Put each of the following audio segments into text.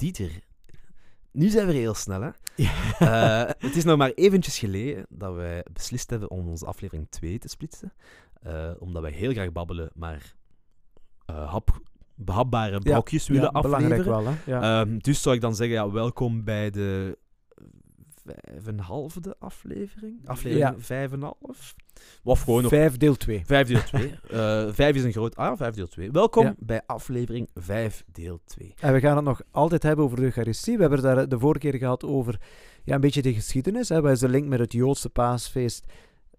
Dieter, nu zijn we heel snel, hè? Ja. Eh, het is nog maar eventjes geleden dat wij beslist hebben om onze aflevering 2 te splitsen. Eh, omdat wij heel graag babbelen, maar eh, hap, behapbare brokjes willen ja, afleveren. wel, hè. Ehm, dus zou ik dan zeggen, ja, welkom bij de vijf en halfde aflevering. Aflevering Ja. vijf en een half. Of gewoon nog Vijf deel 2. vijf deel 2. Eh vijf is een groot... Ah, vijf deel 2. Welkom Ja. bij aflevering 5 deel 2. En we gaan het nog altijd hebben over de Eucharistie. We hebben het daar de vorige keer gehad over ja, een beetje de geschiedenis. Hè. Wat is de link met het Joodse paasfeest?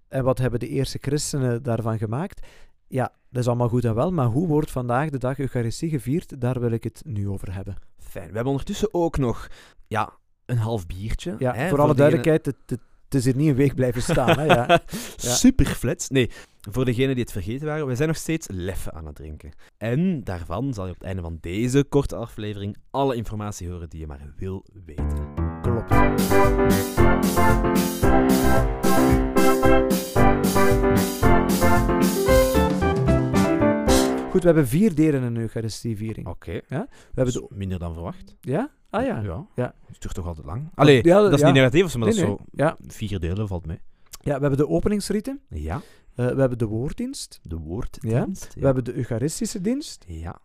En wat hebben de eerste christenen daarvan gemaakt? Ja, dat is allemaal goed en wel. Maar hoe wordt vandaag de dag Eucharistie gevierd? Daar wil ik het nu over hebben. Fijn. We hebben ondertussen ook nog ja, een half biertje. Ja, hè, voor alle duidelijkheid, het, het, het is hier niet een week blijven staan. Hè, ja. Super flats. Nee, voor degenen die het vergeten waren, we zijn nog steeds leffen aan het drinken. En daarvan zal je op het einde van deze korte aflevering alle informatie horen die je maar wil weten. Klopt. Goed, we hebben vier delen in een Eucharistieviering. Oké. We hebben de... minder dan verwacht. Ja? Ah ja. Ja. Ja. Het duurt toch altijd lang. Allee, Ja, dat is ja. niet negatief, maar Nee, dat is nee. zo... Ja. Vier delen valt mee. ja, we hebben de openingsriten. Ja. eh, we hebben de woorddienst. De woorddienst. We hebben de Eucharistische dienst. Ja.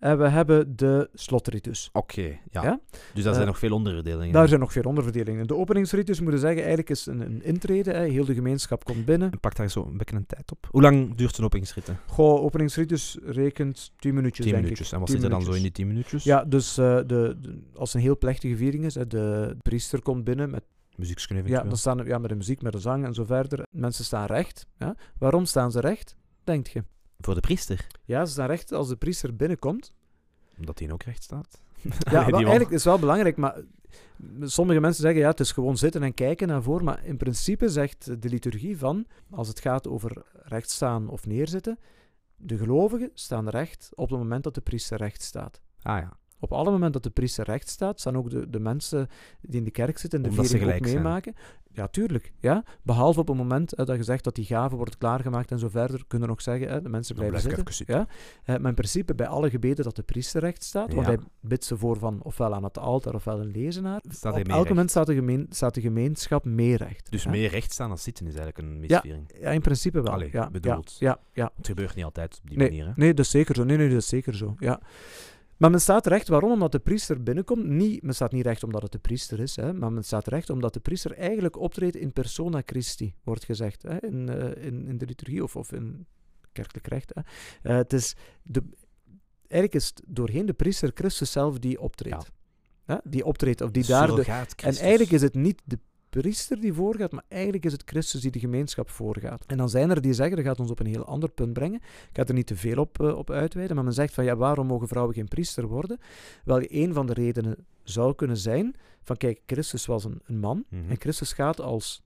En we hebben de slotritus. Oké, ja. Ja? Dus daar zijn Eh, nog veel onderverdelingen. Daar zijn nog veel onderverdelingen. De openingsritus, moeten zeggen, eigenlijk is een, een intrede. Hè. Heel de gemeenschap komt binnen. En Pak daar zo een beetje een tijd op. Hoe lang duurt zo'n openingsritten? Goh, openingsritus rekent 10 minuutjes, Tien denk minuutjes. ik. En wat 10 zit er dan zo in die tien minuutjes? Ja, dus eh, de, de- als een heel plechtige viering is, hè, de priester komt binnen met, ja, dan staan, ja, met de muziek, met de zang en zo verder. Mensen staan recht. Ja. Waarom staan ze recht, denkt je? Voor de priester. Ja, ze staan recht als de priester binnenkomt. Omdat hij ook recht staat. Ja, wel, eigenlijk is het wel belangrijk, maar sommige mensen zeggen ja, het is gewoon zitten en kijken naar voren. Maar in principe zegt de liturgie van, als het gaat over recht staan of neerzitten, de gelovigen staan recht op het moment dat de priester recht staat. Ah ja. Op alle moment dat de priester recht staat, staan ook de, de mensen die in de kerk zitten, de Omdat ze viering ook meemaken. Ja, tuurlijk. Ja. Behalve op het moment hè, dat je zegt dat die gave wordt klaargemaakt en zo verder, kunnen we nog zeggen, hè, de mensen blijven blijf zitten. Ja. Eh, maar in principe bij alle gebeden dat de priester recht staat, want Ja. hij bidt ze voor van ofwel aan het altaar ofwel een lezenaar. Staat op elk moment staat de, gemeen, staat de gemeenschap mee recht. Dus ja. meer recht staan dan zitten is eigenlijk een misviering. Ja, in principe wel. Allee, ja, bedoeld. Ja, ja, ja. Het gebeurt niet altijd op die Nee, manier. Hè? Nee, dat is zeker zo. Nee, nee, dat is zeker zo. Ja. Maar men staat recht. Waarom? Omdat de priester binnenkomt. Niet, men staat niet recht omdat het de priester is, hè, maar men staat recht omdat de priester eigenlijk optreedt in persona Christi, wordt gezegd. Hè, in, eh, in, in de liturgie of, of in kerkelijk recht. Hè. Eh, het is de, eigenlijk is het doorheen de priester Christus zelf die optreedt. Hè, die optreedt, of die daar... En eigenlijk is het niet de priester die voorgaat, maar eigenlijk is het Christus die de gemeenschap voorgaat. En dan zijn er die zeggen, dat gaat ons op een heel ander punt brengen, ik ga er niet te veel op, eh, op uitweiden, maar men zegt van ja, waarom mogen vrouwen geen priester worden? Wel, een van de redenen zou kunnen zijn van kijk, Christus was een, een man Mhm. en Christus gaat als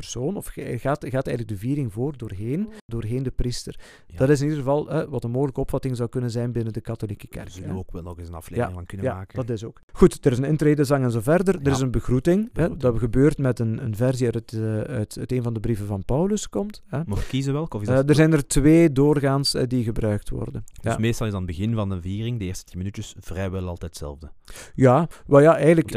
persoon, of gaat, gaat eigenlijk de viering voor doorheen, doorheen de priester. Ja. Dat is in ieder geval eh, wat een mogelijke opvatting zou kunnen zijn binnen de katholieke Daar kerk. zullen hè. we ook wel nog eens een aflevering van kunnen Ja, maken. dat is ook. Goed, er is een intredezang en zo verder. Er is een begroeting. Hè, dat gebeurt met een, een versie uit, het, eh, uit, uit een van de brieven van Paulus komt. Hè. Mag ik kiezen welke? Of is Eh, dat er zijn er twee doorgaans eh, die gebruikt worden. Dus Ja, meestal is aan het begin van de viering, de eerste tien minuutjes, vrijwel altijd hetzelfde. ja, wel ja, eigenlijk...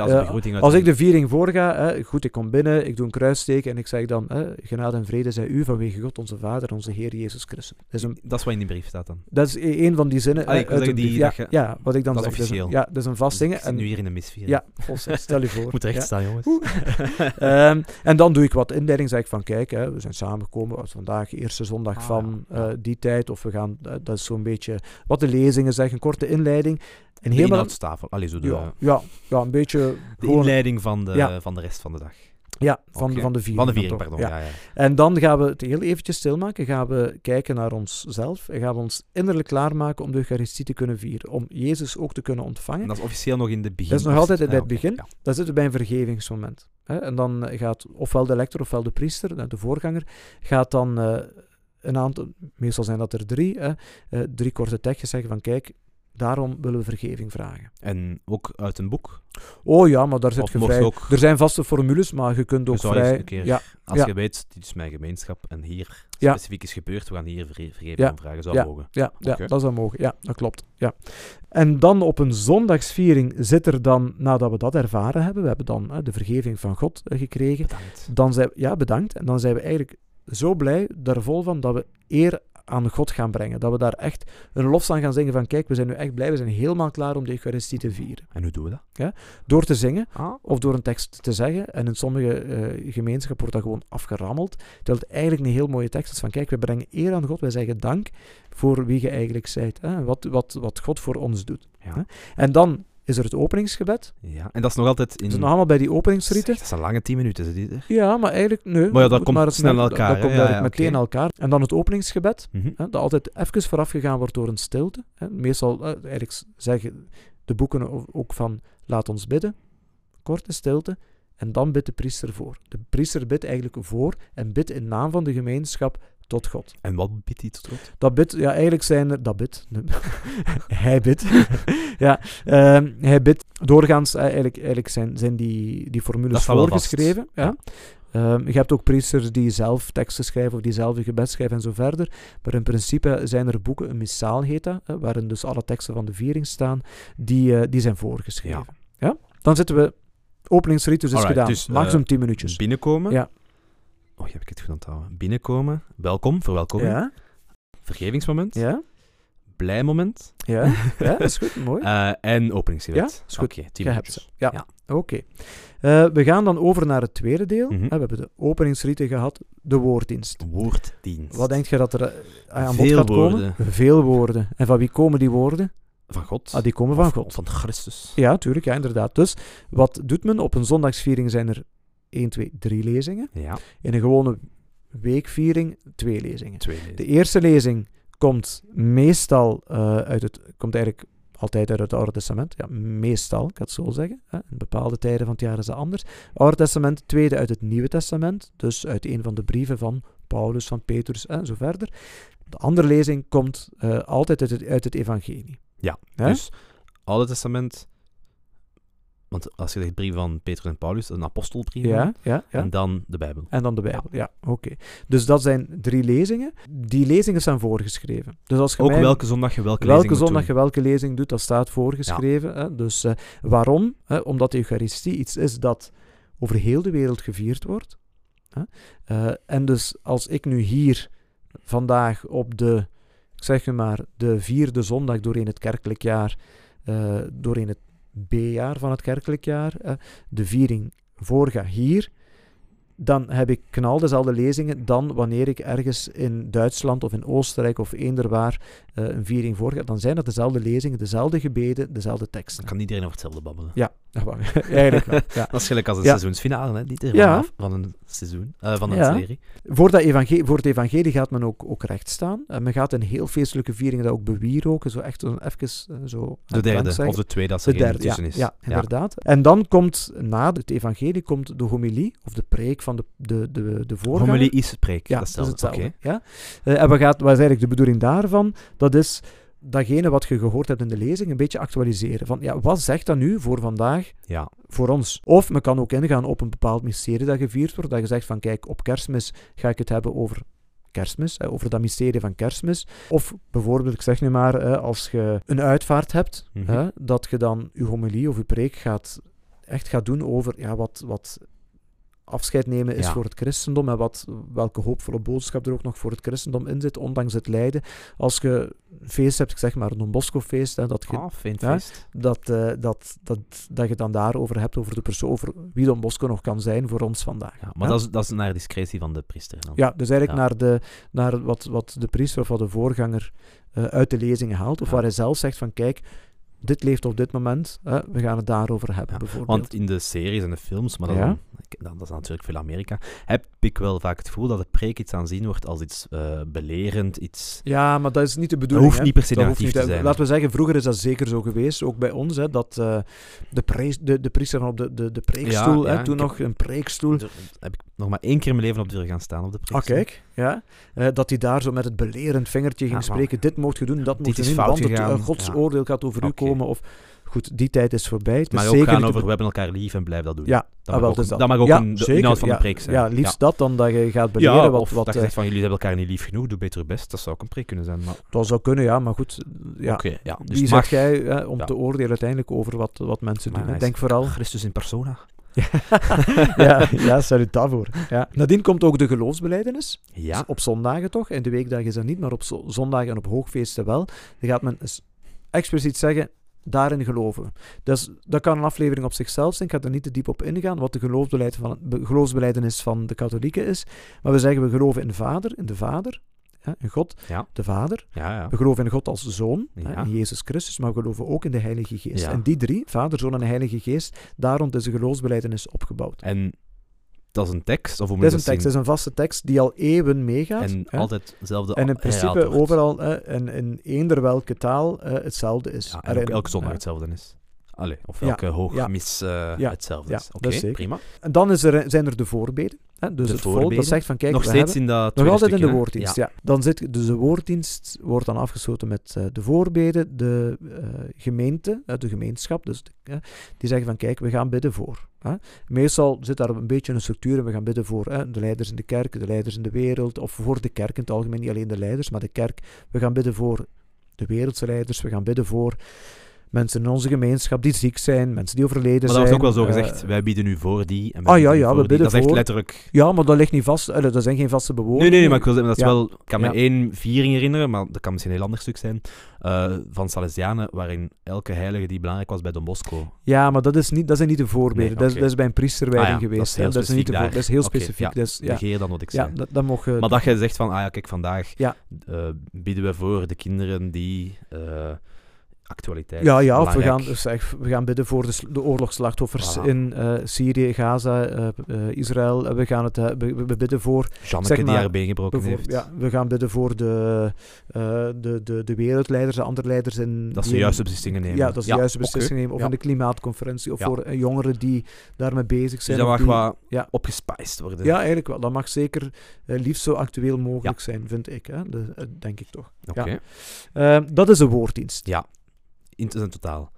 Als ik de viering voorga, hè, goed, ik kom binnen, ik doe een kruissteken en ik zeg dan, hè, genade en vrede zij u vanwege God onze Vader, onze Heer Jezus Christus. Dat is, een, Dat is wat in die brief staat dan. dat is e- een van die zinnen Allee, eh, uit een die- brief. Ja, dat je- ja, wat ik dan dat is zeg. Een- officieel. ja, dat is een vast ding. Ik zit nu hier in een misviering. Ja, goh, stel je voor. Moet recht Ja. staan, jongens. Ehm, en dan doe ik wat inleiding. Zeg ik van, kijk, hè, we zijn samengekomen. Vandaag de eerste zondag Ah, van ja. eh, die tijd. Of we gaan, eh, dat is zo'n beetje wat de lezingen zeggen. Een korte inleiding. En De helemaal... inhoudstafel. Allee, zo de, Ja, ja, ja, een beetje... de gewoon- inleiding van de, Ja. van de rest van de dag. Ja, van, van de viering. Van de viering, toch. pardon. Ja. Ja. Ja, En dan gaan we het heel eventjes stilmaken. Gaan we kijken naar onszelf. En gaan we ons innerlijk klaarmaken om de Eucharistie te kunnen vieren. Om Jezus ook te kunnen ontvangen. En dat is officieel nog in de begin. Dat is nog altijd bij het begin. Dan zitten we bij een vergevingsmoment. En dan gaat ofwel de lector ofwel de priester, de voorganger, gaat dan eh, een aantal, meestal zijn dat er drie, hè, eh, drie korte tekstjes zeggen van kijk, daarom willen we vergeving vragen. En ook uit een boek? Oh ja, maar daar zit Of je vrij... je ook- Er zijn vaste formules, maar je kunt Je ook eens vrij... een keer- Ja, Als Ja. je weet, dit is mijn gemeenschap en hier Ja. specifiek is gebeurd, we gaan hier verge- vergeving Ja. vragen, zou Ja. mogen. Ja, ja dat zou mogen. Ja, dat klopt. Ja. En dan op een zondagsviering zit er dan, nadat we dat ervaren hebben, we hebben dan hè, de vergeving van God eh, gekregen, Bedankt. dan zijn ja, bedankt. En dan zijn we eigenlijk zo blij, daar vol van, dat we eer aan God gaan brengen. Dat we daar echt een lofzang gaan zingen van, kijk, we zijn nu echt blij, we zijn helemaal klaar om de Eucharistie te vieren. En hoe doen we dat? Door te zingen, Ah, of door een tekst te zeggen. En in sommige eh gemeenschappen wordt dat gewoon afgerammeld. Terwijl het eigenlijk een heel mooie tekst is van kijk, we brengen eer aan God, wij zeggen dank voor wie je eigenlijk zijt. Hè? Wat, wat, wat God voor ons doet. ja. En dan is er het openingsgebed. ja. En dat is nog altijd in... Zijn nog allemaal bij die openingsrieten. Dat zijn lange tien minuten, dit er? Ja, maar eigenlijk, nee. Maar ja, dat komt het- snel elkaar, Dat komt Ja, meteen elkaar. En dan het openingsgebed. Mhm. Hè, dat altijd even vooraf gegaan wordt door een stilte. Hè. Meestal, eh, eigenlijk zeggen de boeken ook van, laat ons bidden, korte stilte, en dan bidt de priester voor. De priester bidt eigenlijk voor en bidt in naam van de gemeenschap tot God. En wat biedt hij tot God? Dat bidt, ja, eigenlijk zijn er, dat bidt, hij bidt, ja, ehm, hij bidt doorgaans, eh, eigenlijk, eigenlijk zijn, zijn die, die formules voorgeschreven. Ja. Ehm, je hebt ook priesters die zelf teksten schrijven of die zelf een gebed schrijven en zo verder. Maar in principe zijn er boeken, een missaal heet dat, eh, waarin dus alle teksten van de viering staan, die, eh, die zijn voorgeschreven. Ja. Dan zitten we, openingsritus is Alright, gedaan, dus, eh, maximum 10 minuutjes. Binnenkomen. Ja. Oh, heb ik het goed onthouden. Binnenkomen. Welkom, verwelkoming. Ja, Vergevingsmoment. ja, Blij moment. ja, ja, dat is goed, mooi. Eh, en openingsgebed. Ja, is goed. Oké, minuutjes. ze. Ja, oké. Eh, we gaan dan over naar het tweede deel. Mhm. Eh, we hebben de openingsriten gehad, de woorddienst. Woorddienst. Wat denk je dat er aan bod gaat komen? woorden. Veel woorden. En van wie komen die woorden? Van God. Ah, die komen van Of God. Van Christus. Ja, tuurlijk, ja, inderdaad. Dus wat doet men? Op een zondagsviering zijn er 1, 2, 3 lezingen. Ja, In een gewone weekviering twee lezingen. twee lezingen. De eerste lezing komt meestal eh, uit het, komt eigenlijk altijd uit het Oude Testament. Ja, meestal, ik ga het zo zeggen. Hè. In bepaalde tijden van het jaar is dat anders. Oude Testament, tweede uit het Nieuwe Testament. Dus uit een van de brieven van Paulus, van Petrus en zo verder. De andere lezing komt eh, altijd uit het, uit het Evangelie. Ja, Hè? dus Oude Testament. Want als je zegt brief van Petrus en Paulus, een apostelbrief. Ja, ja, ja. En dan de Bijbel. En dan de Bijbel. Ja, oké. Dus dat zijn drie lezingen. Die lezingen zijn voorgeschreven. Dus als je Ook mij- welke zondag je welke, welke lezing zondag je welke lezing doet, dat staat voorgeschreven. Hè? Dus eh, waarom? Hè? Omdat de Eucharistie iets is dat over heel de wereld gevierd wordt. Hè? Eh, en dus als ik nu hier vandaag op de, ik zeg maar, de vierde zondag doorheen het kerkelijk jaar, eh, doorheen het B-jaar van het kerkelijk jaar, eh, de viering voorga hier, dan heb ik knal dezelfde lezingen dan wanneer ik ergens in Duitsland of in Oostenrijk of eender waar eh, een viering voorga. Dan zijn dat dezelfde lezingen, dezelfde gebeden, dezelfde teksten. Dan kan iedereen over hetzelfde babbelen. Ja, dat eigenlijk wel. Ja. Dat is gelijk als een Ja. seizoensfinale, hè? Niet Ja. vanaf van een seizoen, eh, van een serie. Voor, dat evangelie, voor het evangelie gaat men ook, ook recht staan. En men gaat in heel feestelijke vieringen dat ook bewieroken. Zo echt zo even eh, zo... De derde, of de tweede, De er één derde, tussen is. ja, inderdaad. En dan komt na het evangelie komt de homilie, of de preek van de, de, de, de voorganger. Homilie is preek. Ja, dat is hetzelfde. Oké. Ja? Eh, en wat, gaat, wat is eigenlijk de bedoeling daarvan? Dat is datgene wat je gehoord hebt in de lezing een beetje actualiseren. Van, ja, wat zegt dat nu voor vandaag Ja. voor ons? Of men kan ook ingaan op een bepaald mysterie dat gevierd wordt. Dat je zegt van, kijk, op kerstmis ga ik het hebben over kerstmis, hè, over dat mysterie van kerstmis. Of bijvoorbeeld, ik zeg nu maar, hè, als je een uitvaart hebt, Mhm. hè, dat je dan je homilie of je preek gaat, echt gaat doen over ja, wat, wat afscheid nemen is Ja. voor het christendom en wat, welke hoopvolle boodschap er ook nog voor het christendom in zit, ondanks het lijden. Als je een feest hebt, zeg maar een Don Bosco feest, hè, dat, je, Ah, feest. dat, dat, dat, dat je dan daarover hebt, over de persoon, over wie Don Bosco nog kan zijn voor ons vandaag. Ja, maar? Dat, is, dat is naar discretie van de priester dan. Ja, dus eigenlijk Ja. naar, de, naar wat, wat de priester of wat de voorganger eh, uit de lezingen haalt. Of waar hij zelf zegt van kijk, dit leeft op dit moment, hè, we gaan het daarover hebben Ja. Want in de series en de films, maar dan, Ja. dat, dat is natuurlijk veel Amerika, heb ik wel vaak het gevoel dat de preek iets aanzien wordt als iets eh, belerend, iets... Ja, maar dat is niet de Dat bedoeling. hoeft hè. niet per se Dat hoeft negatief te zijn. Laten we zeggen, vroeger is dat zeker zo geweest, ook bij ons, hè, dat eh, de, pre- de, de priester dan op de, de, de preekstoel, Ja, hè, toen heb- nog een preekstoel. Heb ik nog maar één keer in mijn leven op durven gaan staan op de Ah, preekstoel. kijk, ja. Eh, dat hij daar zo met het belerend vingertje ging Ja, spreken. Dit mocht je doen, dat mocht je doen, want het eh, Gods Ja. oordeel gaat over u komen. Of, goed, die tijd is voorbij. Het is Maar ook zeker gaan de over, we hebben elkaar lief en blijf dat doen. Ja, dat, Ah, mag wel, ook, dus dat. dat mag ook Ja, een, de inhoud van de preek zijn. Ja, liefst dat dan dat je gaat beleren wat... of wat dat je eh, zegt van jullie hebben elkaar niet lief genoeg, doe beter best. Dat zou ook een preek kunnen zijn. Maar, dat zou kunnen, ja, maar goed. Ja. Oké, ja. Dus Wie mag jij om te oordelen uiteindelijk over wat, wat mensen doen? Denk vooral... Christus in persona. ja, ja, salut daarvoor. Ja. Nadien komt ook de geloofsbeleidenis. Ja. Op zondagen toch? In de weekdagen is dat niet, maar op zo- zondagen en op hoogfeesten wel. Dan gaat men expliciet zeggen, daarin geloven. Dus dat kan een aflevering op zichzelf zijn. Ik ga er niet te diep op ingaan, wat de geloofsbeleid van, geloofsbeleidenis van de katholieken is. Maar we zeggen, we geloven in de Vader, in de Vader, ja, in God, Ja. de Vader. Ja, ja. We geloven in God als Zoon, hè, in Jezus Christus, maar we geloven ook in de Heilige Geest. En die drie, Vader, Zoon en Heilige Geest, daar rond is de geloofsbeleidenis opgebouwd. En dat is een tekst, of hoe je is een tekst, dat is een vaste tekst die al eeuwen meegaat. En hè. altijd hetzelfde En in principe overal eh, in, in eender welke taal eh, hetzelfde is. Ja, en ook elke zondag hetzelfde is. Allee, of elke hoog ja. mis eh, hetzelfde is. Oké, dat prima. En dan is er, zijn er de voorbeden. Hè? Dus De het volk dat zegt van kijk, Nog we steeds hebben... in dat Nog altijd in de woorddienst, ja. Dan zit, dus de woorddienst wordt dan afgesloten met eh, de voorbeden, de eh, gemeente, eh, de gemeenschap, dus de- die zeggen van kijk, we gaan bidden voor. Hè. Meestal zit daar een beetje een structuur en we gaan bidden voor hè, de leiders in de kerk, de leiders in de wereld, of voor de kerk in het algemeen, niet alleen de leiders, maar de kerk. We gaan bidden voor de wereldse leiders, we gaan bidden voor mensen in onze gemeenschap die ziek zijn, mensen die overleden Maar dat zijn. wordt ook wel zo eh, gezegd, wij bieden nu voor die. En ah, ja, bieden ja, voor we die. bidden Dat is echt letterlijk... Ja, maar dat ligt niet vast. Eh, dat zijn geen vaste Nee, bewoordingen. nee, nee, maar ik wil zeggen, dat is Ja. wel... Ik kan me Ja. één viering herinneren, maar dat kan misschien een heel ander stuk zijn, eh, van Salesianen, waarin elke heilige die belangrijk was bij Don Bosco. Ja, maar dat, is niet, dat zijn niet de voorbeden. Nee, dat, is, dat is bij een priesterwijding Ah ja, dat geweest. is dat, is niet de voor- dat is heel specifiek. ja, Dus, Negeer dan wat ik ja zei. dat, dat mogen... Maar dat je zegt van, ah ja, kijk, vandaag eh, bieden we voor de kinderen die eh, actualiteit Ja, ja, we gaan, dus we gaan bidden voor de, de oorlogsslachtoffers Voilà. in eh, Syrië, Gaza, eh, eh, Israël. We, gaan het, we, we bidden voor... Janneke zeg die maar, haar been gebroken heeft. ja, we gaan bidden voor de, de, de, de wereldleiders, de andere leiders in... Dat ze die de juiste beslissingen nemen. Ja, dat ze de juiste beslissingen nemen. Of Ja. in de klimaatconferentie. Of voor jongeren die daarmee bezig Dus zijn. dat of mag die- wat ja. opgespiced worden. Ja, eigenlijk wel. Dat mag zeker liefst zo actueel mogelijk zijn, vind ik. Hè? De, denk ik toch. Oké. Dat is een woorddienst. Ja, in zijn totaal.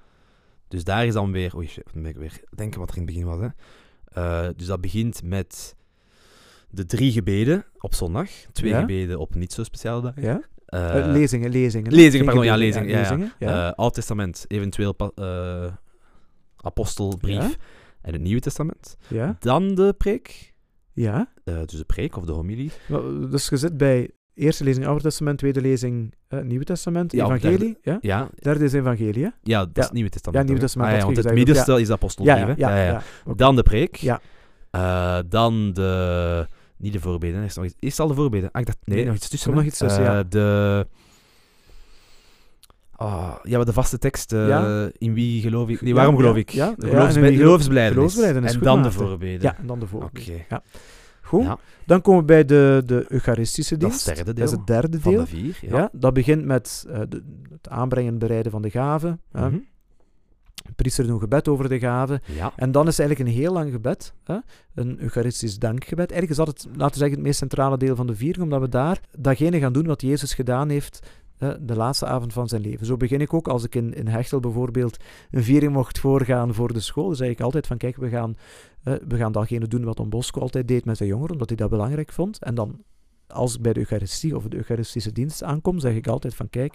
Dus daar is dan weer... Oei, dan ben ik weer denken wat er in het begin was. Hè. Eh, dus dat begint met de drie gebeden op zondag. Twee Ja. gebeden op niet zo speciale dagen. Ja? Eh, Eh, lezingen, lezingen. lezingen, pardon, ja, lezingen, ja, ja. lezingen, ja. Oud Testament, eventueel apostelbrief en het Nieuwe Testament. ja, Dan de preek, ja. dus de preek of de homilie. Dus je zit bij eerste lezing Oude Testament, tweede lezing eh, Nieuwe Testament, Ja, evangelie. Ja? Ja, Derde is evangelie, hè? ja dat is Ja. het Nieuwe Testament. Ja, Nieuwe? Testament, Ah, ja, want het gezegd hebt, middenste is apostelbrief. ja. Dan de preek. Ja. Eh, dan de... Niet de voorbeden. Er is, nog iets, is het al de voorbeden? Ah, ik dacht... Nee, Nee, nog iets tussen. nog iets tussen, Eh, ja. De... Ah, ja, maar de vaste tekst. Ja. In wie geloof ik? Nee, waarom geloof ik? ja, en dan de voorbeden. Ja, en dan de voorbeden. Oké. Ja. Goed. Ja, Dan komen we bij de, de Eucharistische dat dienst. is het derde Dat deel. is het derde van de vier. Ja. Ja. dat begint met eh, de, het aanbrengen en bereiden van de gaven. hè. Mhm. De priester doet een gebed over de gaven. ja. En dan is eigenlijk een heel lang gebed, hè? een Eucharistisch dankgebed. Eigenlijk is dat het, laten we zeggen, het meest centrale deel van de viering, omdat we daar datgene gaan doen wat Jezus gedaan heeft de laatste avond van zijn leven. Zo begin ik ook als ik in, in Hechtel bijvoorbeeld een viering mocht voorgaan voor de school. Dan zeg ik altijd van, kijk, we gaan, we gaan datgene doen wat Don Bosco altijd deed met zijn jongeren, omdat hij dat belangrijk vond. En dan, als ik bij de Eucharistie of de Eucharistische dienst aankom, zeg ik altijd van, kijk,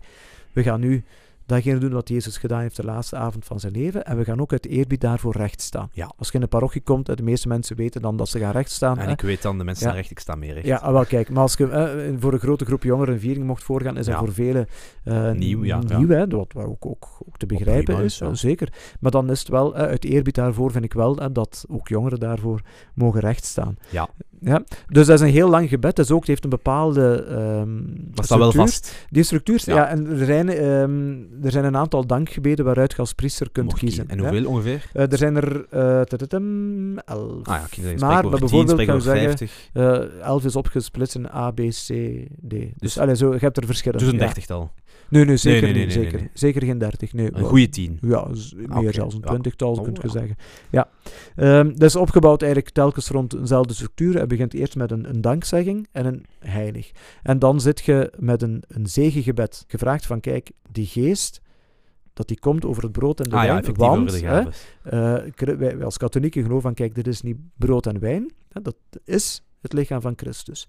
we gaan nu datgene doen wat Jezus gedaan heeft de laatste avond van zijn leven. En we gaan ook uit eerbied daarvoor recht staan. Ja. Als je in een parochie komt, de meeste mensen weten dan dat ze gaan recht staan. En hè. ik weet dan, de mensen Ja. recht, ik sta meer recht. Ja, ah, wel kijk, maar als je eh, voor een grote groep jongeren een viering mocht voorgaan, is dat Ja. voor velen eh, Nieuw, ja, nieuw hè, wat wat ook, ook, ook te begrijpen is, ja. eh, zeker. Maar dan is het wel, eh, uit eerbied daarvoor vind ik wel eh, dat ook jongeren daarvoor mogen rechtstaan. Ja. Ja, dus dat is een heel lang gebed. Dat is ook, het heeft een bepaalde ehm Dat staat wel vast. Die structuur, ja. En er zijn, ehm, er zijn een aantal dankgebeden waaruit je als priester kunt Mocht kiezen. En hè. hoeveel ongeveer? Eh, er zijn er eh, elf. Ah ja, maar 10, bijvoorbeeld spreek kan over je zeggen, 50. eh, elf is opgesplitst in A, B, C, D. Dus, Dus- allee, zo, je hebt er verschillende. Dus een ja. dertigtal. Nee, nee, zeker nee, nee, niet. nee, zeker, zeker geen dertig. Nee, Een goede tien. Ja, z- meer zelfs een ja. twintigtal, Oh, kun je ja. zeggen. Ja. Ehm, dat is opgebouwd eigenlijk telkens rond eenzelfde structuur. Het begint eerst met een, een dankzegging en een heilig. En dan zit je met een, een zegengebed. Gevraagd van, kijk, die geest, dat die komt over het brood en de Ah wijn. want, hè, eh, wij, wij als katholieken geloven van, kijk, dit is niet brood en wijn. Hè, dat is het lichaam van Christus.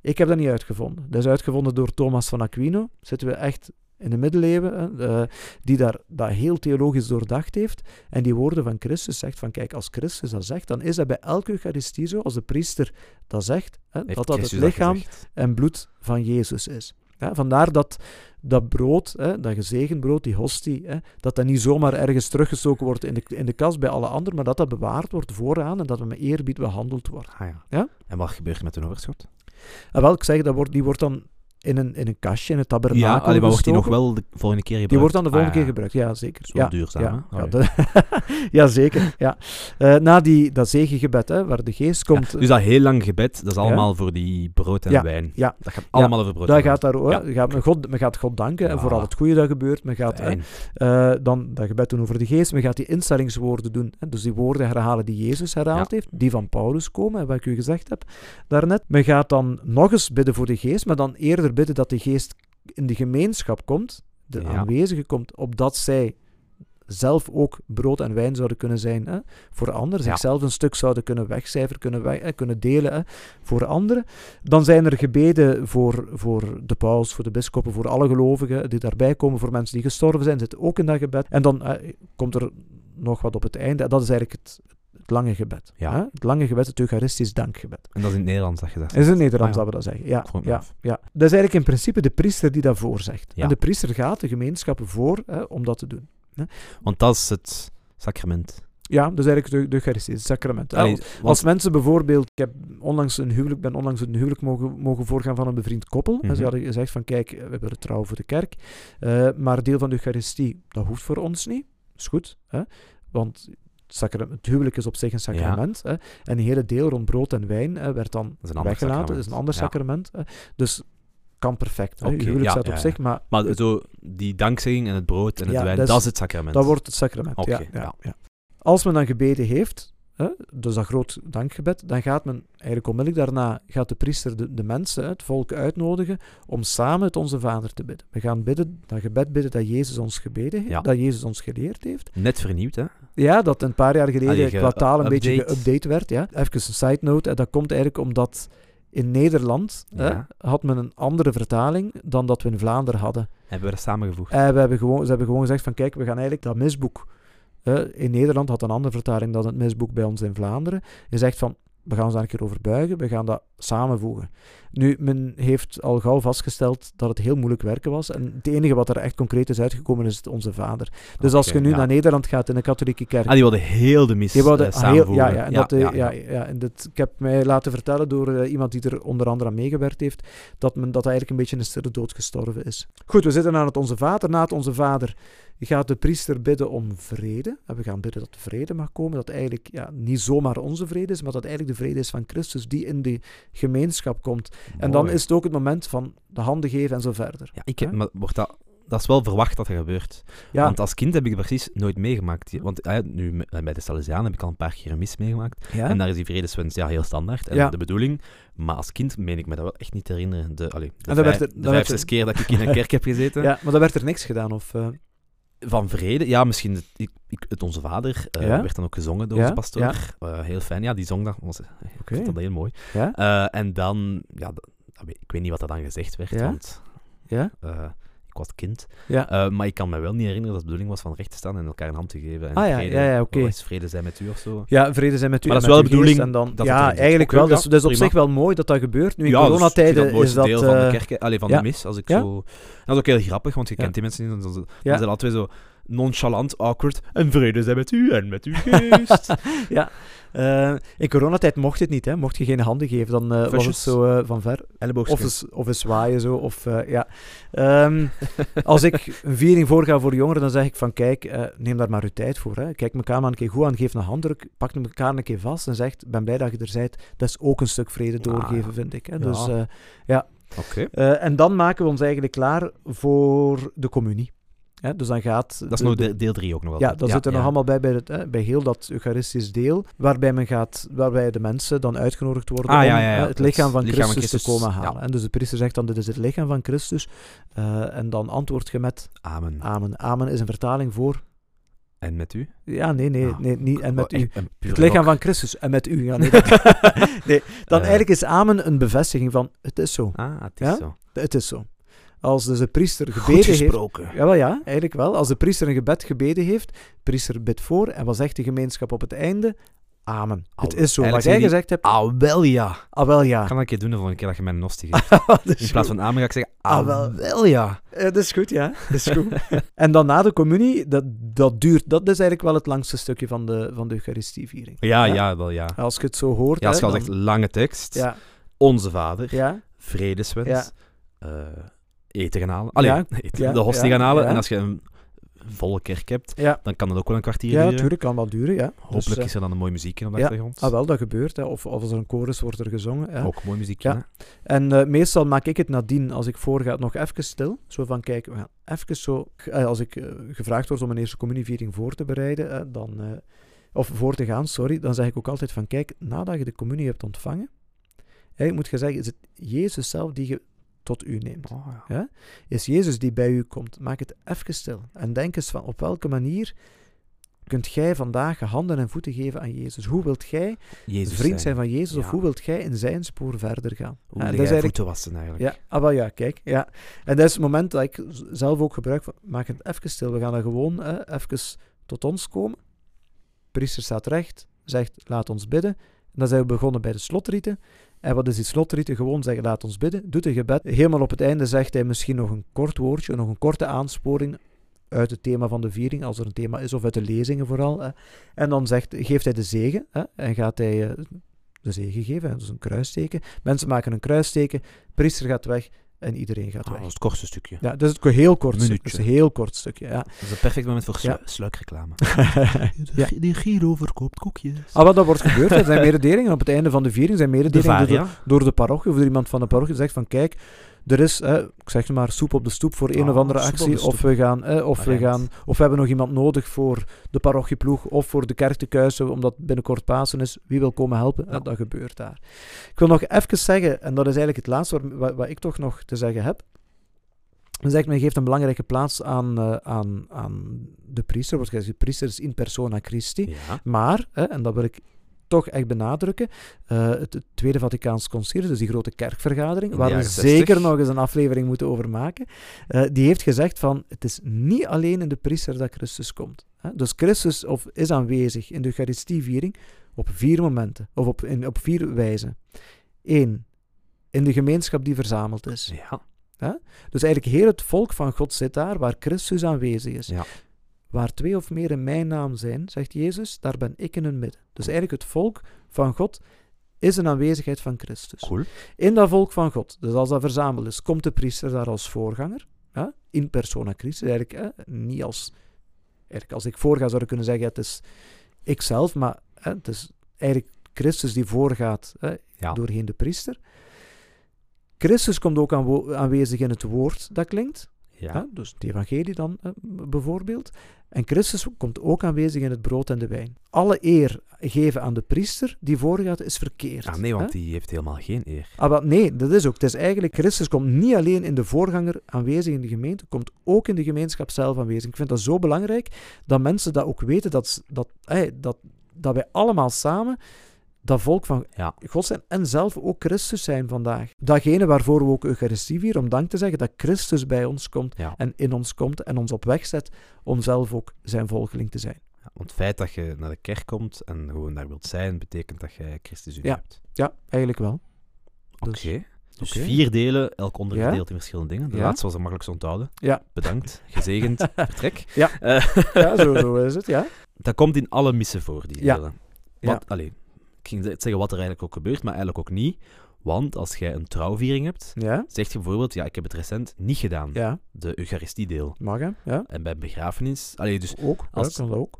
Ik heb dat niet uitgevonden. Dat is uitgevonden door Thomas van Aquino. Zitten we echt in de middeleeuwen, hè, die daar, dat heel theologisch doordacht heeft. En die woorden van Christus zegt van, kijk, als Christus dat zegt, dan is dat bij elke Eucharistie zo, als de priester dat zegt, hè, dat dat het Christus lichaam en bloed van Jezus is. Ja, vandaar dat dat brood, hè, dat gezegend brood, die hostie, hè, dat dat niet zomaar ergens teruggestoken wordt in de, in de kast bij alle anderen, maar dat dat bewaard wordt vooraan en dat het met eerbied behandeld wordt. Ah ja. Ja? En wat gebeurt er met een overschot? En wel, ik zeg, dat wordt, die wordt dan in een, in een kastje, in het tabernakel Ja, allee, maar wordt die nog wel de volgende keer gebruikt? Die wordt dan de volgende Ah, keer ja. gebruikt, ja, zeker. Wel ja, duurzaam, ja, ja, zeker. Ja. Eh, na die, dat zegengebed, hè, waar de geest komt, dus dat heel lang gebed, dat is allemaal voor die brood en wijn. ja. Dat gaat allemaal over brood daar en wijn. gaat daar, hoor, gaat, men, God, men gaat God danken en voor al het goede dat gebeurt. Men gaat. Eh, dan dat gebed doen over de geest. Men gaat die instellingswoorden doen. Hè? Dus die woorden herhalen die Jezus herhaald heeft, die van Paulus komen, wat ik u gezegd heb daarnet. Men gaat dan nog eens bidden voor de geest, maar dan eerder bidden dat de geest in de gemeenschap komt, de Ja. aanwezige komt, opdat zij zelf ook brood en wijn zouden kunnen zijn hè, voor anderen, Ja. zichzelf een stuk zouden kunnen wegcijferen, kunnen, weg, hè, kunnen delen hè, voor anderen. Dan zijn er gebeden voor, voor de paus, voor de bisschoppen, voor alle gelovigen die daarbij komen, voor mensen die gestorven zijn, zitten ook in dat gebed. En dan eh, komt er nog wat op het einde. Dat is eigenlijk het, het lange gebed. Ja. hè. Het lange gebed, het Eucharistisch dankgebed. En dat is in het Nederlands dat je dat Dat is in het Nederlands Ah, ja. dat we dat zeggen. Ja, Goed, ja, ja. Dat is eigenlijk in principe de priester die dat voorzegt. Ja. En de priester gaat de gemeenschappen voor hè, om dat te doen. Want dat is het sacrament. Ja, dat is eigenlijk de, de Eucharistie, het sacrament. Allee, Als- want- Als mensen bijvoorbeeld, ik heb onlangs een huwelijk, ben onlangs een huwelijk mogen, mogen voorgaan van een bevriend koppel. En ze Mhm. hadden gezegd van kijk, we hebben het trouw voor de kerk, eh, maar deel van de Eucharistie, dat hoeft voor ons niet. is goed, hè? want het, huwelijk is op zich een sacrament. Hè? En een hele deel rond brood en wijn hè, werd dan is een ander weggelaten, sacrament. dat is een ander sacrament. Hè? Dus kan perfect. Je huwelijk ja, staat op ja, zich, maar Maar zo, die dankzegging en het brood en het Ja, wijn, dat dat is- het sacrament. Dat wordt het sacrament. Ja. Als men dan gebeden heeft, hè, dus dat groot dankgebed, dan gaat men eigenlijk onmiddellijk daarna gaat de priester de, de mensen, het volk uitnodigen om samen het Onze Vader te bidden. We gaan bidden, dat gebed bidden dat Jezus ons gebeden heeft, Ja. dat Jezus ons geleerd heeft. Net vernieuwd, hè? Ja, dat een paar jaar geleden ge- qua taal een beetje update. geüpdate werd. Ja. Even een side note, en dat komt eigenlijk omdat in Nederland hè, had men een andere vertaling dan dat we in Vlaanderen hadden. Hebben we dat samengevoegd. En we hebben gewoon, ze hebben gewoon gezegd van kijk, we gaan eigenlijk dat misboek. In Nederland had een andere vertaling dan het misboek bij ons in Vlaanderen. Je zegt van we gaan ons daar een keer over buigen, we gaan dat samenvoegen. Nu, men heeft al gauw vastgesteld dat het heel moeilijk werken was. En het enige wat er echt concreet is uitgekomen is het Onze Vader. Dus als je nu ja. naar Nederland gaat in de katholieke kerk. Ah, die wilden heel de mis Die wouden eh, heel- samenvoegen. ja, ja, en dat, eh, ja, ja, ja. ja, en dit, ik heb mij laten vertellen door eh, iemand die er onder andere aan meegewerkt heeft, dat, men, dat eigenlijk een beetje een stille dood gestorven is. Goed, we zitten aan het Onze Vader. Na het Onze Vader gaat de priester bidden om vrede. En we gaan bidden dat de vrede mag komen, dat eigenlijk ja, niet zomaar onze vrede is, maar dat eigenlijk de vrede is van Christus die in de gemeenschap komt. En dan is het ook het moment van de handen geven en zo verder. Ja, ik heb, maar wordt dat, dat is wel verwacht dat dat gebeurt. Ja, Want als kind heb ik het precies nooit meegemaakt. Want ja, nu bij de Salesianen heb ik al een paar keer een mis meegemaakt. ja. En daar is die vredeswens ja, heel standaard. En de bedoeling. Maar als kind meen ik me dat wel echt niet te herinneren. De, allee, de En werd er- de vijf, werd er- zes keer dat ik in een kerk heb gezeten. ja, maar dan werd er niks gedaan. Of, eh, Van vrede, ja, misschien het, ik, ik- het Onze Vader eh, Ja? werd dan ook gezongen door Ja, onze pastoor. ja. Eh, heel fijn, ja, die zong dat. Was, Ik Oké. vond dat heel mooi. Eh, en dan, ja, dat- weet- ik weet niet wat er dan gezegd werd, want Ja? Ik was kind. Ja. Eh, maar ik kan me wel niet herinneren dat het de bedoeling was van recht te staan en elkaar een hand te geven. En Ah, ja, vrede, ja, ja, oké. oh, is vrede zijn met u of zo. Ja, vrede zijn met u. Maar dat is wel de bedoeling En dan, dat ja, eigenlijk wel. Dus, dus op zich wel mooi dat dat gebeurt. Nu in ja, dus dat coronatijden mooiste is dat... deel van de eh, kerk, allee, van de mis. Als ik zo... Dat is ook heel grappig, want je kent die mensen niet. Dan, dan, zijn altijd zo nonchalant, awkward. En vrede zijn met u en met uw geest. Eh, in coronatijd mocht het niet, hè. Mocht je geen handen geven, dan eh, was het zo eh, van ver. Of eens, of zwaaien zo. Of, ja. Ehm, als ik een viering voorga voor jongeren, dan zeg ik van kijk, neem daar maar uw tijd voor. Hè. Kijk elkaar maar een keer goed aan, geef een handdruk, pak elkaar een keer vast en zegt, ben blij dat je er bent. Dat is ook een stuk vrede Ah, doorgeven, ja. vind ik. Hè. Ja. Dus, Oké. eh, en dan maken we ons eigenlijk klaar voor de communie. Dus dan gaat... Dat is de- nog de- de- deel 3 ook nog wel. ja, dat zit er nog allemaal bij, bij, het, hè, bij heel dat Eucharistisch deel, waarbij, men gaat, waarbij de mensen dan uitgenodigd worden Ah, om ja, hè, het lichaam van Het lichaam van Christus, te komen halen. En dus de priester zegt dan, dit is het lichaam van Christus. Eh, en dan antwoord je met Amen. amen. Amen is een vertaling voor... En met u? Ja, nee, nee, Ah. nee niet en met Oh, u. een pure Het lichaam van Christus en met u. Ja, nee, dat- nee, dan Eh. eigenlijk is amen een bevestiging van, het is zo. Ah, het is zo. Het is zo. Als dus de priester gebeden heeft... gesproken. Jawel, ja, eigenlijk wel. Als de priester een gebed gebeden heeft, priester bidt voor, en wat zegt de gemeenschap op het einde? Amen. Al- het is zo. Wat jij die- gezegd hebt, Ah, wel ja. ah wel ja. Ik kan dat een keer doen de volgende keer dat je mij een nosti geeft. In plaats van amen ga ik zeggen, Ah, ah, wel. wel ja. Eh, dat is goed, ja. Dat is goed. en dan na de communie, dat, dat duurt, dat is eigenlijk wel het langste stukje van de, van de Eucharistieviering. Ja, Ja. ja, wel ja. Als je het zo hoort, Ja, als hè, je al zegt lange tekst, Ja, onze vader, ja, vredeswens, Ja. eh, eten gaan halen. Allee, Ja, eten, ja, de hostie ja, gaan halen. ja. En als je een volle kerk hebt, ja. dan kan dat ook wel een kwartier Ja, duren. natuurlijk kan wel duren, ja. Hopelijk Dus, eh, is er dan een mooie muziek in op de ja. achtergrond. Ah, wel, dat gebeurt. Hè. Of, of als er een chorus wordt er gezongen. Hè. Ook mooi muziek, Ja. hè. En eh, meestal maak ik het nadien, als ik voorga, nog even stil. Zo van, kijk, we gaan even zo... eh, als ik eh, gevraagd word om een eerste communieviering voor te bereiden, dan, of voor te gaan, sorry, dan zeg ik ook altijd van, kijk, nadat je de communie hebt ontvangen, eigenlijk moet je zeggen, is het Jezus zelf die je tot u neemt. Oh, ja. Is Jezus die bij u komt. Maak het even stil. En denk eens van, op welke manier kunt jij vandaag handen en voeten geven aan Jezus? Hoe wilt jij Jezus vriend zijn van Jezus, of hoe wilt jij in zijn spoor verder gaan? Hoe wil jij voeten wassen eigenlijk? ja, ah, wel ja, kijk. Ja. En dat is het moment dat ik zelf ook gebruik van, maak het even stil. We gaan er gewoon eh, even tot ons komen. Priester staat recht, zegt, laat ons bidden. En dan zijn we begonnen bij de slotrieten. En wat is die slotrieten? Gewoon zeggen, laat ons bidden. Doet een gebed. Helemaal op het einde zegt hij misschien nog een kort woordje, nog een korte aansporing uit het thema van de viering, als er een thema is, of uit de lezingen vooral. hè. En dan zegt, geeft hij de zegen hè, en gaat hij eh, de zegen geven, dus een kruisteken. Mensen maken een kruisteken, priester gaat weg en iedereen gaat Ah, dat weg. is het kortste stukje. Ja, dat is een heel kort stukje. Minuutje. Dat is een heel kort stukje, ja. Dat is een perfect moment voor Ja. slu- sluikreclame. ja. De Giro verkoopt koekjes. Ah, wat dat wordt gebeurd, er zijn mededelingen. Op het einde van de viering zijn de mededelingen door, door de parochie of door iemand van de parochie zegt van kijk, er is, ik zeg maar, soep op de stoep voor een Ah, of andere soep op actie. Of we, gaan, of, we Agent. gaan, of we hebben nog iemand nodig voor de parochieploeg of voor de kerk te kuisen, omdat binnenkort Pasen is. Wie wil komen helpen? Ja. Dat gebeurt daar. Ik wil nog even zeggen, en dat is eigenlijk het laatste waar- wat, wat ik toch nog te zeggen heb. Dan zegt men geeft een belangrijke plaats aan, eh, aan, aan de priester. Wordt gezegd, de priester is in persona Christi. Ja. Maar, en dat wil ik toch echt benadrukken, eh, het, het Tweede Vaticaans Concilie, dus die grote kerkvergadering, In de waar we jaren 60. zeker nog eens een aflevering moeten over maken, eh, die heeft gezegd van, het is niet alleen in de priester dat Christus komt. Hè. Dus Christus of, is aanwezig in de Eucharistieviering op vier momenten, of op, in, op vier wijzen. Eén, in de gemeenschap die verzameld is. Ja. Dus eigenlijk heel het volk van God zit daar, waar Christus aanwezig is. Ja. Waar twee of meer in mijn naam zijn, zegt Jezus, daar ben ik in hun midden. Dus eigenlijk het volk van God is een aanwezigheid van Christus. Cool. In dat volk van God, dus als dat verzameld is, komt de priester daar als voorganger. Ja? In persona Christus, eigenlijk hè? niet als... Eigenlijk als ik voorga zou ik kunnen zeggen, het is ikzelf, maar hè, het is eigenlijk Christus die voorgaat hè, Ja. doorheen de priester. Christus komt ook aanwezig in het woord dat klinkt. Ja. Dus het evangelie dan eh, bijvoorbeeld. En Christus komt ook aanwezig in het brood en de wijn. Alle eer geven aan de priester die voorgaat is verkeerd. Ah, nee, want hè? die heeft helemaal geen eer. Ah, nee, dat is ook. Het is eigenlijk, Christus komt niet alleen in de voorganger aanwezig in de gemeente, komt ook in de gemeenschap zelf aanwezig. Ik vind dat zo belangrijk dat mensen dat ook weten, dat, dat, dat, dat wij allemaal samen dat volk van Ja. God zijn en zelf ook Christus zijn vandaag. Datgene waarvoor we ook Eucharistie vieren, om dank te zeggen dat Christus bij ons komt Ja. en in ons komt en ons op weg zet om zelf ook zijn volgeling te zijn. Ja, Want het feit dat je naar de kerk komt en gewoon daar wilt zijn, betekent dat jij Christus in Ja. hebt. Ja, eigenlijk wel. Oké. Dus- Dus Oké. vier delen, elk onderverdeeld Ja. in verschillende dingen. De laatste was het makkelijkst onthouden. Ja. Bedankt, gezegend, vertrek. Ja. Eh, Ja, zo, zo is het, ja. dat komt in alle missen voor, die delen. Ja. Wat, allee, ik ging zeggen wat er eigenlijk ook gebeurt, maar eigenlijk ook niet. Want als jij een trouwviering hebt, Ja, zeg je bijvoorbeeld, ja, ik heb het recent niet gedaan, ja. de Eucharistiedeel. Mag hè? Ja. En bij begrafenis, allee, dus Ook, Als- ja, kan dat ook.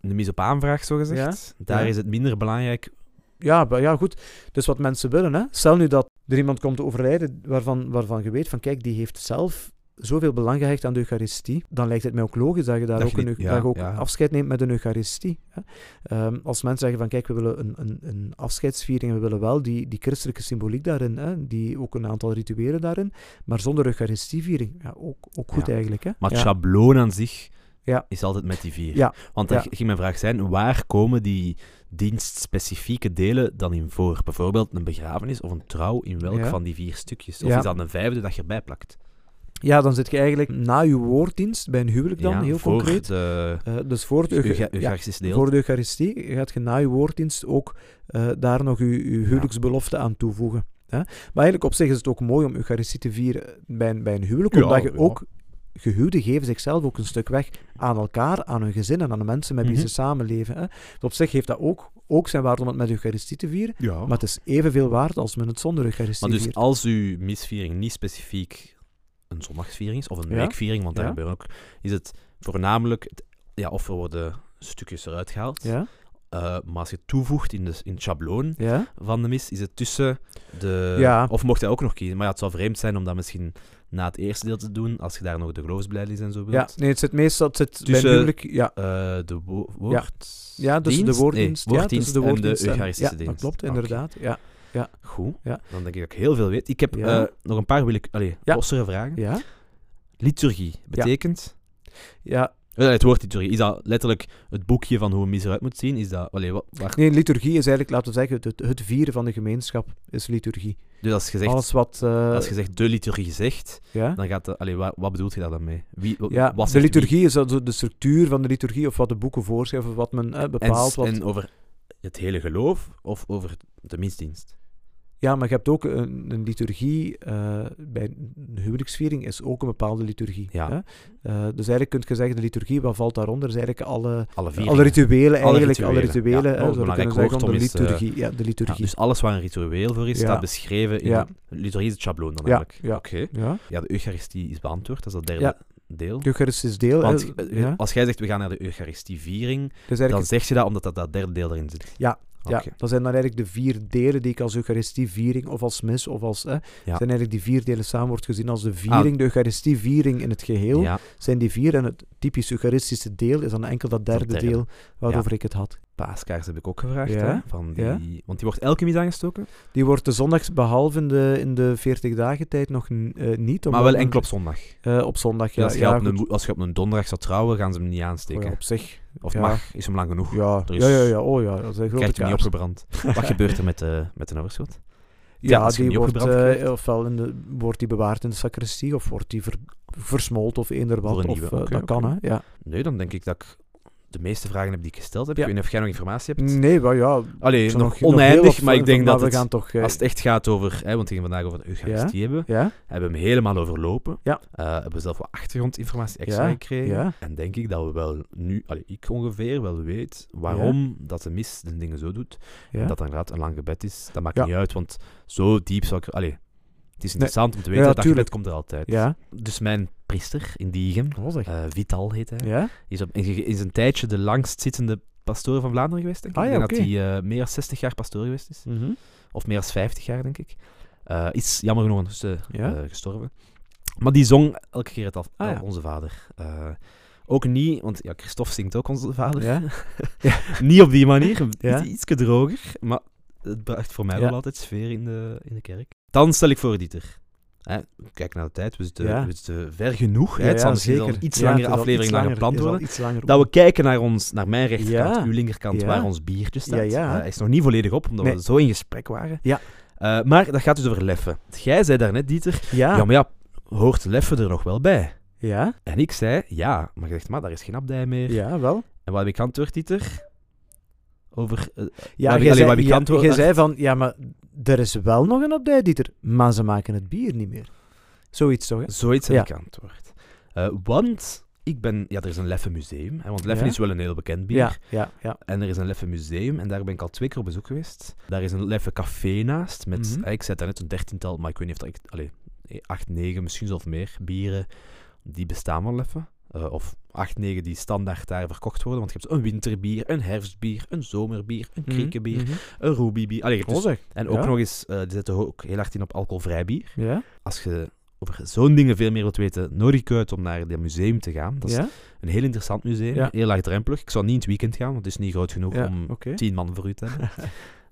de mis op aanvraag, zogezegd, daar Ja. is het minder belangrijk. Ja, ja, goed. Dus wat mensen willen, hè. Stel nu dat er iemand komt te overlijden waarvan, waarvan je weet van, kijk, die heeft zelf zoveel belang gehecht aan de Eucharistie, dan lijkt het mij ook logisch dat je daar Dat ook, je een, niet- ja, dat ook ja. afscheid neemt met een Eucharistie. Hè. Ehm, als mensen zeggen van, kijk, we willen een, een, een afscheidsviering, we willen wel die, die christelijke symboliek daarin, hè, die, ook een aantal rituelen daarin, maar zonder Eucharistieviering, ja, ook, ook goed Ja. eigenlijk. Hè. Maar het schabloon aan zich Ja. is altijd met die vier. Want dan Ja. ging mijn vraag zijn, waar komen die dienstspecifieke delen dan in voor? Bijvoorbeeld een begrafenis of een trouw, in welk van die vier stukjes? Of is dat een vijfde dat je erbij plakt? Ja, dan zit je eigenlijk na je woorddienst, bij een huwelijk dan, Ja, heel voor concreet. De Eh, dus voor het ja, deel. Voor de Eucharistie gaat je na je woorddienst ook eh, daar nog je, je huwelijksbelofte aan toevoegen. Hè? Maar eigenlijk op zich is het ook mooi om Eucharistie te vieren bij een, bij een huwelijk, omdat je ook gehuwden geven zichzelf ook een stuk weg aan elkaar, aan hun gezin en aan de mensen met wie Mhm. ze samenleven. Hè? Dus op zich heeft dat ook, ook zijn waarde om het met Eucharistie te vieren, Ja. maar het is evenveel waard als men het zonder Eucharistie Maar dus viert. als uw misviering niet specifiek een zondagsviering is, of een weekviering, want daar gebeuren ook, is het voornamelijk, het- ja, of er worden stukjes eruit gehaald, Ja? eh, maar als je het toevoegt in, de, in het schabloon Ja? van de mis, is het tussen de... Ja. Of mocht hij ook nog kiezen, maar ja, het zou vreemd zijn om dat misschien na het eerste deel te doen, als je daar nog de geloofsbelijdenis en zo wilt. ja, nee, het zit meestal het zit Tussen- huwelijk... Ja, Eh, de wo woord... ja tussen de dienst? woorddienst, Nee, ja, tussen de woorddienst en de en- Eucharistische ja, dat klopt, Oké. inderdaad. Ja. Goed, Ja. dan denk ik dat ik heel veel weet. Ik heb Ja. eh, nog een paar wil ik, allee, Ja. lossere vragen. Ja? Liturgie betekent... Ja, Eh, het woord liturgie, is dat letterlijk het boekje van hoe een mis eruit moet zien? Is dat... Allee, wat, waar, Nee, liturgie is eigenlijk, laten we zeggen, het, het vieren van de gemeenschap is liturgie. dus als je zegt, Alles wat... eh, als je zegt de liturgie zegt, ja, dan gaat de, allee, wat, wat bedoelt je daar dan mee? Wie, wa- ja wat de wie? liturgie is also de structuur van de liturgie, of wat de boeken voorschrijven, of wat men eh, En, bepaalt. Wat... en over het hele geloof of over de misdienst? Ja, maar je hebt ook een, een liturgie, eh, bij een huwelijksviering is ook een bepaalde liturgie. Ja. Hè? Eh, dus eigenlijk kun je zeggen, de liturgie, wat valt daaronder, is eigenlijk alle, Alle alle rituelen, eigenlijk, alle rituelen. Ja, hè, oh, kunnen zeggen, eh, liturgie. ja, de Ja, liturgie. dus alles waar een ritueel voor is, staat beschreven in liturgie is het schabloon dan eigenlijk. ja. Oké. ja. Ja, de Eucharistie is beantwoord, dat is het derde deel. De Eucharistisch deel, Want als jij zegt we gaan naar de Eucharistieviering, Dus dan zeg je dat omdat dat, dat derde deel erin zit. Ja, Ja, dat zijn dan eigenlijk de vier delen die ik als Eucharistieviering of als mis of als... Hè, Ja. zijn eigenlijk die vier delen samen wordt gezien als de viering, de Eucharistieviering in het geheel. Ja, Zijn die vier en het typisch Eucharistische deel is dan enkel dat derde, derde. deel waarover ik het had. Paaskaars heb ik ook gevraagd. Ja, Hè, van die, ja. Want die wordt elke mis aangestoken, Die wordt de zondags, behalve in de, in de 40 dagen tijd, nog eh, niet. maar wel enkel op zondag. eh, op zondag, ja. als, je ja, op een, als je op een donderdag zou trouwen, gaan ze hem niet aansteken. op zich. Of ja. mag, is hem lang genoeg. Ja, is- ja, ja, ja, oh ja, dat is een grote Krijgt hem niet opgebrand. Wat gebeurt er met de, met de overschot? Ja, die wordt, eh, ofwel in de, wordt die bewaard in de sacristie, of wordt die ver, versmold of eender wat. Of, nieuwe, eh, dat kan, hè. Ja. Nee, dan denk ik dat ik de meeste vragen heb die ik gesteld heb. Ja. Ik weet niet of jij nog informatie hebt. Nee, maar ja... Allee, nog, oneindig, maar ik denk dat het, gaan toch... eh, als het echt gaat over... Hè, want we gingen vandaag over de Eucharistie hebben. ja, Hebben we hem helemaal overlopen. Ja. Eh, hebben we zelf wat achtergrondinformatie extra Ja, gekregen. ja. En denk ik dat we wel nu, allee, ik ongeveer, wel weet waarom dat de mis de dingen zo doet. ja. En dat dat inderdaad een lang gebed is. Dat maakt Ja. niet uit, want zo diep zou ik... Allee, het is interessant om te weten Ja, dat dat gebed komt er altijd. ja. Dus mijn priester in Diegem, Oh, eh, Vital heet hij, ja? is, op, is, een tijdje de langst zittende pastoor van Vlaanderen geweest, denk ik. Ah, ja, ik denk dat hij eh, meer dan 60 jaar pastoor geweest is. Mhm. Of meer dan 50 jaar, denk ik. Eh, is jammer genoeg ondertussen Ja? gestorven. Maar die zong elke keer het al, Ah, ja. Onze Vader. Ook niet, want ja, Christophe zingt ook Onze Vader. Ja? niet op die manier, iets droger. Maar het bracht voor mij wel altijd sfeer in de, in de kerk. Dan stel ik voor, Dieter. Hè, kijk naar de tijd, we zitten, Ja. we zitten ver genoeg. Hè. Het zal misschien zeker. een iets langere aflevering langer- gepland worden. Dat we kijken naar ons, naar mijn rechterkant, uw linkerkant, waar ons biertje staat. Eh, hij is nog niet volledig op, omdat Nee. we zo in gesprek waren. Ja. Eh, maar dat gaat dus over leffen. Jij zei daarnet, Dieter, Ja. ja, maar ja, hoort leffen er nog wel bij? Ja? En ik zei, ja. Maar je zegt, maar daar is geen abdij meer. Ja, wel. En wat heb ik geantwoord, Dieter? Over, eh, Ja, jij zei, ja, antwoord- zei van, ja, maar er is wel nog een abdij, Dieter, maar ze maken het bier niet meer. Zoiets toch, hè? zoiets heb Ja. ik antwoord. Eh, want ik ben... Ja, er is een Leffe museum. Hè, want Leffe Ja. is wel een heel bekend bier. Ja, ja, ja. En er is een Leffe museum en daar ben ik al twee keer op bezoek geweest. Daar is een Leffe café naast met, Mhm. eh, ik zei daar net een dertiental, maar ik weet niet of dat ik, allee, eh, acht, negen, misschien zelfs meer bieren die bestaan van Leffe. Eh, of acht, negen die standaard daar verkocht worden. Want je hebt een winterbier, een herfstbier, een zomerbier, een Mhm, kriekenbier, mhm. een rubybier. Allee, dus- en ook Ja. nog eens, eh, die zetten ook heel hard in op alcoholvrij bier. Ja? Als je over zo'n dingen veel meer wilt weten, nodig ik uit om naar dat museum te gaan. Dat is ja? een heel interessant museum, Ja. heel laagdrempelig. Ik zou niet in het weekend gaan, want het is niet groot genoeg Ja, om oké. tien man voor u te hebben.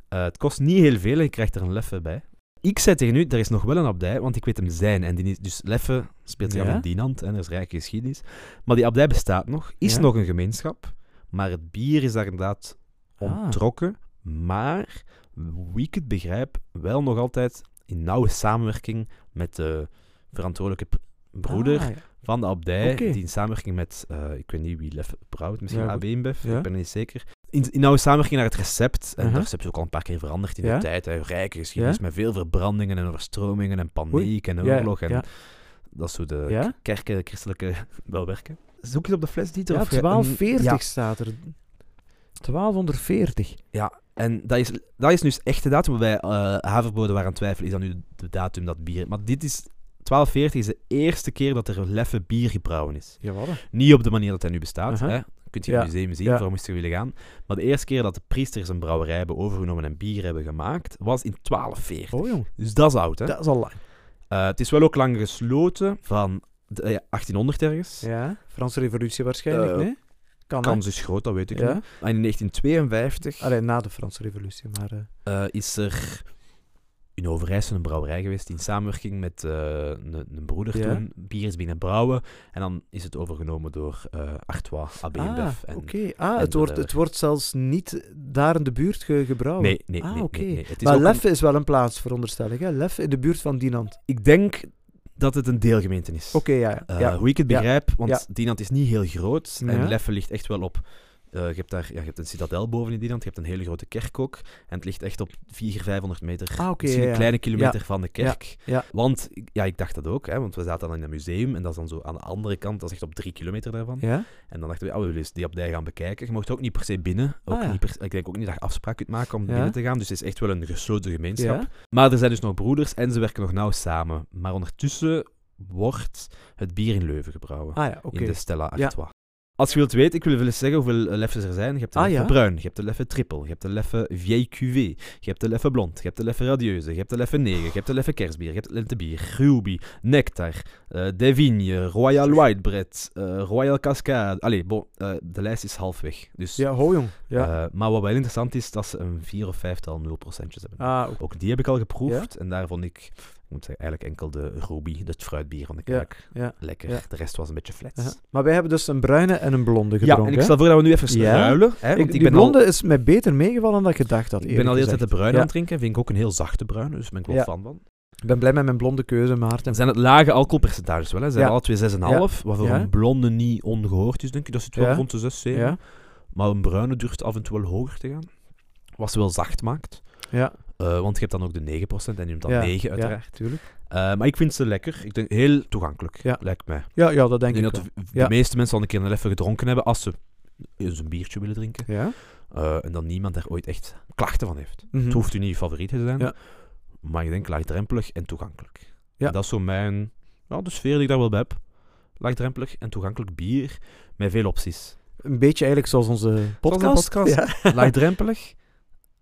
Eh, het kost niet heel veel en je krijgt er een leffe bij. Ik zei tegen u, er is nog wel een abdij, want ik weet hem zijn. En die is, dus Leffe speelt zich af Ja. in Dinant en er is rijke geschiedenis. Maar die abdij bestaat nog, is Ja. nog een gemeenschap. Maar het bier is daar inderdaad Ah. ontrokken. Maar, wie ik het begrijp, wel nog altijd in nauwe samenwerking met de verantwoordelijke broeder Ah, ja. van de abdij, die in samenwerking met, eh, ik weet niet wie Lef brouwt, misschien Ja, AB InBev, ja. ik ben niet zeker. In, in nauwe samenwerking naar het recept, en Uh-huh. dat recept is ook al een paar keer veranderd in de tijd, hè, rijke geschiedenis met veel verbrandingen en overstromingen en paniek en oorlog en dat is hoe de kerken, christelijke, wel werken. Zoek eens op de fles, Dieter. Ja, of je een- 1240 ja, staat er. 1240. Ja, en dat is, dat is dus echt de datum waarbij eh Haverbode waren aan twijfelen, is dat nu de datum dat bier... Maar dit is... 1240 is de eerste keer dat er leffe bier gebrouwen is. Jawel. Niet op de manier dat hij nu bestaat. Uh-huh. hè. Kunt je Ja, in het museum zien, ja. waarom moest je willen gaan. Maar de eerste keer dat de priesters een brouwerij hebben overgenomen en bier hebben gemaakt, was in 1240. Oh, jong. Dus dat is oud, hè. Dat is al lang. Eh, het is wel ook lang gesloten, van de, eh, 1800 ergens. Ja. Franse revolutie waarschijnlijk, nee? Kan? Kans is groot, dat weet ik Ja. niet. En in 1952 Allee, na de Franse revolutie, maar... is er in Overijssel een brouwerij geweest in samenwerking met eh, een, een broeder Ja. toen bier is binnen brouwen. En dan is het overgenomen door eh Artois, AB ah. Ah, en het wordt, het wordt zelfs niet daar in de buurt ge gebrouwen. Nee, nee, Ah, nee, oké. nee, nee. Het is Maar een- Leffe is wel een plaats, veronderstel ik. Hè? Leffe in de buurt van Dinant. Ik denk dat het een deelgemeente is. Oké, ja. ja. Eh. Hoe ik het begrijp, want. Dinant is niet heel groot Ja. en Leffe ligt echt wel op. eh, je, hebt daar, ja, je hebt een citadel boven in Dinant, je hebt een hele grote kerk ook. En het ligt echt op 400, 500 meter, Ah, oké, misschien ja, een kleine kilometer van de kerk. Want, ja, ik dacht dat ook, hè, want we zaten dan in een museum en dat is dan zo aan de andere kant, dat is echt op drie kilometer daarvan. En dan dachten we, ja, we willen eens die abdij gaan bekijken. Je mocht ook niet per se binnen. Ook Ah, niet per ik denk ook niet dat je afspraak kunt maken om binnen te gaan. Dus het is echt wel een gesloten gemeenschap. Maar er zijn dus nog broeders en ze werken nog nauw samen. Maar ondertussen wordt het bier in Leuven gebrouwen. Ah ja. In de Stella. Artois. Als je wilt weten, ik wil eens zeggen hoeveel eh, leffes er zijn. Je hebt de Ah, ja? bruin, je hebt de leffe triple, je hebt de leffe vieille cuvée, je hebt de leffe blond, je hebt de leffe radieuze, je hebt de leffe negen, je hebt de leffe kerstbier, je hebt het lentebier, ruby, nectar, eh de vigne, royal whitebread, eh, royal cascade. Allee, bon, de lijst is halfweg. Dus, Ja, ho jong. Ja. maar wat wel interessant is, dat ze een vier of vijftal 0%'tjes hebben. ah, oké. Ook die heb ik al geproefd. En daar vond ik, ik moet zeggen, eigenlijk enkel de Ruby, het fruitbier van de Ja, kerk, ja. lekker. ja. De rest was een beetje flats. Aha. Maar wij hebben dus een bruine en een blonde Ja, gedronken. en ik stel voor dat we nu even Ja. ruilen. Hè, want Ik, ik, ben blonde al, is mij beter meegevallen dan ik gedacht had. ik ben al de hele tijd de bruin Ja. aan het drinken. Vind ik ook een heel zachte bruin, dus daar ben ik wel Ja. fan van. Ik ben blij met mijn blonde keuze, Maarten. Zijn het lage alcoholpercentages wel. Hè. Ze zijn Ja. alle twee 6,5, wat voor Ja. een blonde niet ongehoord is, denk ik. Dat zit wel Ja. rond de 6, 7. Ja? Maar een bruine durft af en toe wel hoger te gaan. Wat ze wel zacht maakt. Ja. Eh, want je hebt dan ook de 9% en je neemt dan ja. 9 Ja, uiteraard. tuurlijk. Eh, maar ik vind ze lekker. Ik denk heel toegankelijk, Ja. lijkt mij. Ja, ja, dat denk ik ik, denk dat de, de Ja. meeste mensen al een keer een even gedronken hebben als ze eens een biertje willen drinken. Ja? Eh, en dat niemand daar ooit echt klachten van heeft. Mhm. Het hoeft u niet je favoriet te zijn, Ja. maar ik denk laagdrempelig en toegankelijk. Ja. En dat is zo mijn, ja, de sfeer die ik daar wel bij heb. Laagdrempelig en toegankelijk bier met veel opties. Een beetje eigenlijk zoals onze podcast. podcast. Ja. Laagdrempelig,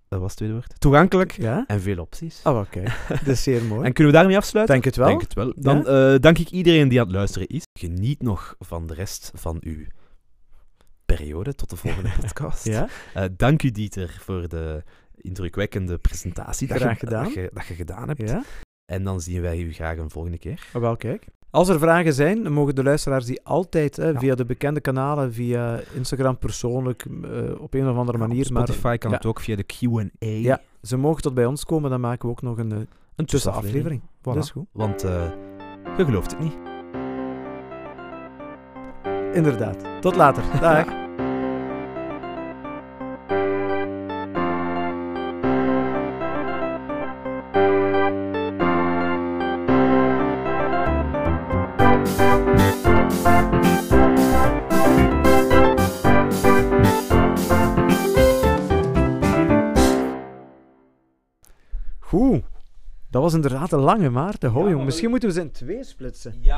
dat was het tweede woord. Toegankelijk ja? en veel opties. Oh, oké. Dat is zeer mooi. En kunnen we daarmee afsluiten? Denk het wel. Denk het wel. Dan eh, dank ik iedereen die aan het luisteren is. Geniet nog van de rest van uw periode. Tot de volgende podcast. Ja? Eh, dank u, Dieter, voor de indrukwekkende presentatie dat, je, gedaan. Dat, je, dat je gedaan hebt. Ja? En dan zien wij u graag een volgende keer. Oh, wel, kijk. Als er vragen zijn, dan mogen de luisteraars die altijd hè, Ja. via de bekende kanalen, via Instagram persoonlijk, eh, op een of andere Ja, manier. maar Spotify kan ja. het ook via de Q&A. Ja, ze mogen tot bij ons komen, dan maken we ook nog een, eh, een tussenaflevering. Voilà. Dat is goed. Want eh, je gelooft het niet. Inderdaad. Tot later. Dag. Goed. Dat was inderdaad een lange, Maarten. Hou, Ja, jong. Misschien we- moeten we ze in twee splitsen. Ja,